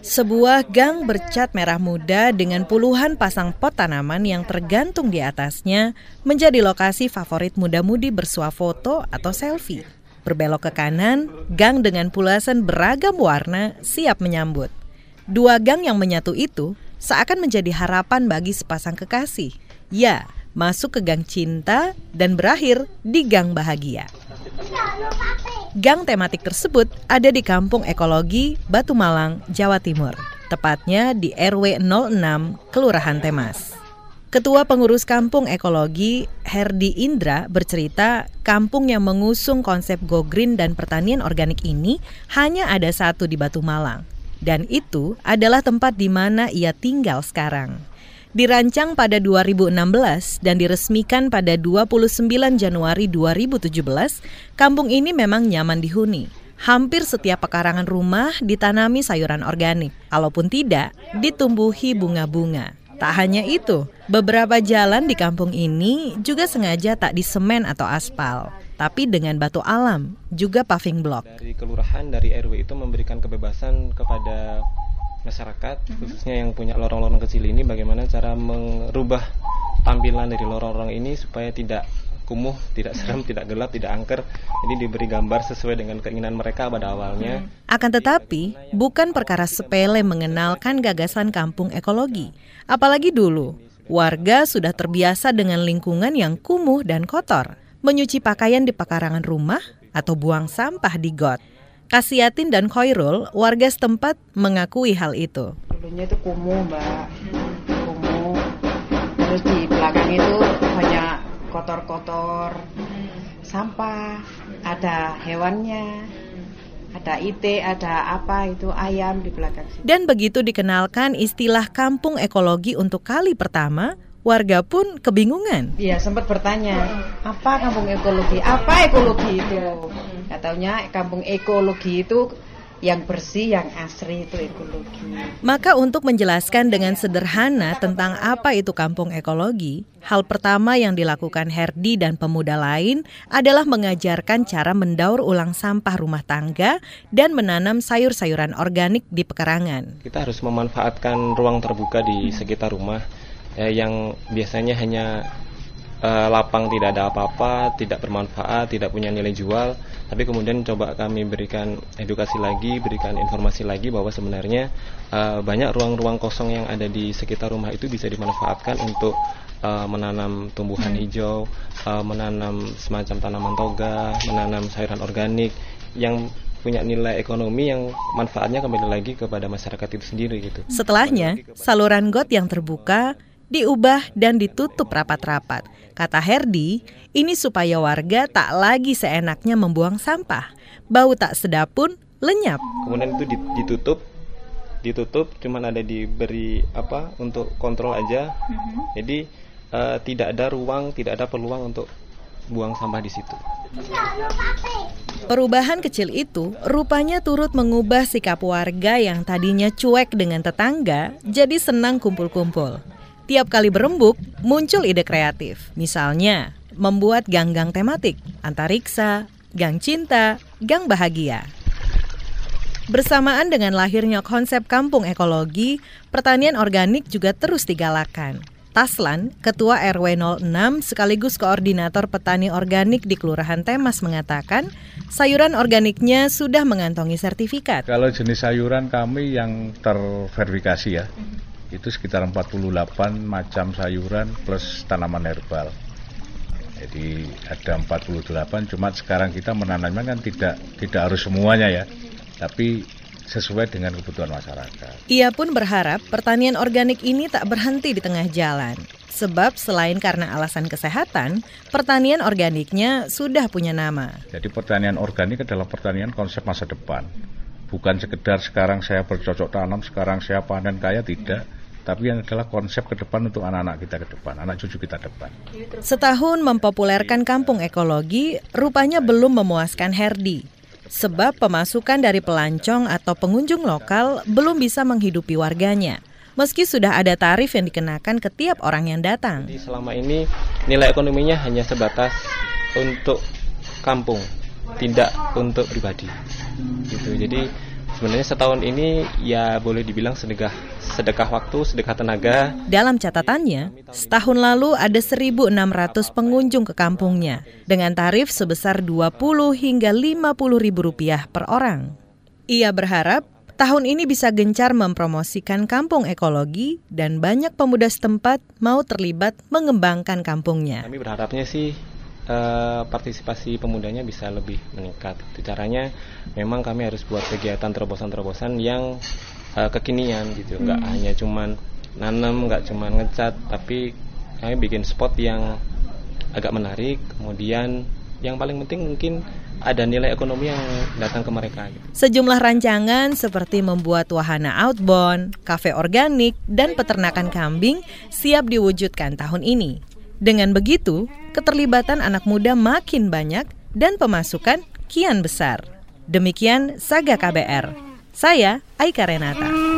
Sebuah gang bercat merah muda dengan puluhan pasang pot tanaman yang tergantung di atasnya menjadi lokasi favorit muda-mudi bersuah foto atau selfie. Berbelok ke kanan, gang dengan pulasan beragam warna siap menyambut. Dua gang yang menyatu itu seakan menjadi harapan bagi sepasang kekasih. Ya, masuk ke gang cinta dan berakhir di gang bahagia. Gang tematik tersebut ada di Kampung Ekologi, Batu Malang, Jawa Timur, tepatnya di RW 06, Kelurahan Temas. Ketua Pengurus Kampung Ekologi, Herdi Indra, bercerita kampung yang mengusung konsep go green dan pertanian organik ini hanya ada satu di Batu Malang. Dan itu adalah tempat di mana ia tinggal sekarang. Dirancang pada 2016 dan diresmikan pada 29 Januari 2017, kampung ini memang nyaman dihuni. Hampir setiap pekarangan rumah ditanami sayuran organik, kalaupun tidak, ditumbuhi bunga-bunga. Tak hanya itu, beberapa jalan di kampung ini juga sengaja tak disemen atau aspal, tapi dengan batu alam, juga paving block. Dari kelurahan, dari RW itu memberikan kebebasan kepada masyarakat mm -hmm. khususnya yang punya lorong-lorong kecil ini bagaimana cara merubah tampilan dari lorong-lorong ini supaya tidak kumuh, tidak seram, -hmm. tidak gelap, tidak angker. Ini diberi gambar sesuai dengan keinginan mereka pada awalnya. Akan tetapi, bukan perkara sepele mengenalkan gagasan kampung ekologi. Apalagi dulu, warga sudah terbiasa dengan lingkungan yang kumuh dan kotor. Menyuci pakaian di pekarangan rumah atau buang sampah di got. Kasiatin dan Khairul, warga setempat mengakui hal itu. Dulunya itu kumuh, Mbak. Kumuh. Terus di belakang itu banyak kotor-kotor. Sampah, ada hewannya. Ada ite, ada apa itu ayam di belakang. Dan begitu dikenalkan istilah kampung ekologi untuk kali pertama, warga pun kebingungan. Iya, sempat bertanya, apa kampung ekologi? Apa ekologi itu? Katanya kampung ekologi itu yang bersih, yang asri itu ekologi. Maka untuk menjelaskan dengan sederhana tentang apa itu kampung ekologi, hal pertama yang dilakukan Herdi dan pemuda lain adalah mengajarkan cara mendaur ulang sampah rumah tangga dan menanam sayur-sayuran organik di pekarangan. Kita harus memanfaatkan ruang terbuka di sekitar rumah eh, yang biasanya hanya eh, lapang tidak ada apa-apa, tidak bermanfaat, tidak punya nilai jual, tapi kemudian coba kami berikan edukasi lagi, berikan informasi lagi bahwa sebenarnya eh, banyak ruang-ruang kosong yang ada di sekitar rumah itu bisa dimanfaatkan untuk eh, menanam tumbuhan hijau, eh, menanam semacam tanaman toga, menanam sayuran organik yang punya nilai ekonomi yang manfaatnya kembali lagi kepada masyarakat itu sendiri gitu. Setelahnya, saluran got yang terbuka diubah dan ditutup rapat-rapat. Kata Herdi, ini supaya warga tak lagi seenaknya membuang sampah. Bau tak sedap pun lenyap. Kemudian itu ditutup, ditutup, cuman ada diberi apa untuk kontrol aja. Mm-hmm. Jadi uh, tidak ada ruang, tidak ada peluang untuk buang sampah di situ. Perubahan kecil itu rupanya turut mengubah sikap warga yang tadinya cuek dengan tetangga jadi senang kumpul-kumpul. Tiap kali berembuk, muncul ide kreatif. Misalnya, membuat gang-gang tematik, antariksa, gang cinta, gang bahagia. Bersamaan dengan lahirnya konsep kampung ekologi, pertanian organik juga terus digalakan. Taslan, Ketua RW 06 sekaligus koordinator petani organik di Kelurahan Temas mengatakan, sayuran organiknya sudah mengantongi sertifikat. Kalau jenis sayuran kami yang terverifikasi ya, itu sekitar 48 macam sayuran plus tanaman herbal. Jadi ada 48 cuma sekarang kita menanamnya kan tidak tidak harus semuanya ya. Tapi sesuai dengan kebutuhan masyarakat. Ia pun berharap pertanian organik ini tak berhenti di tengah jalan. Sebab selain karena alasan kesehatan, pertanian organiknya sudah punya nama. Jadi pertanian organik adalah pertanian konsep masa depan. Bukan sekedar sekarang saya bercocok tanam, sekarang saya panen kaya, tidak tapi yang adalah konsep ke depan untuk anak-anak kita ke depan, anak cucu kita depan. Setahun mempopulerkan kampung ekologi, rupanya belum memuaskan Herdi. Sebab pemasukan dari pelancong atau pengunjung lokal belum bisa menghidupi warganya. Meski sudah ada tarif yang dikenakan ke tiap orang yang datang. Jadi selama ini nilai ekonominya hanya sebatas untuk kampung. tidak untuk pribadi gitu jadi sebenarnya setahun ini ya boleh dibilang sedekah sedekah waktu sedekah tenaga dalam catatannya setahun lalu ada 1.600 pengunjung ke kampungnya dengan tarif sebesar 20 hingga 50 ribu rupiah per orang ia berharap tahun ini bisa gencar mempromosikan kampung ekologi dan banyak pemuda setempat mau terlibat mengembangkan kampungnya. Kami berharapnya sih uh, partisipasi pemudanya bisa lebih meningkat. Itu caranya memang kami harus buat kegiatan terobosan-terobosan yang uh, kekinian gitu, nggak hmm. hanya cuman nanam, nggak cuman ngecat, tapi kami bikin spot yang agak menarik, kemudian yang paling penting mungkin ada nilai ekonomi yang datang ke mereka. Sejumlah rancangan seperti membuat wahana outbound, kafe organik, dan peternakan kambing siap diwujudkan tahun ini. Dengan begitu, keterlibatan anak muda makin banyak dan pemasukan kian besar. Demikian Saga KBR. Saya Aika Renata.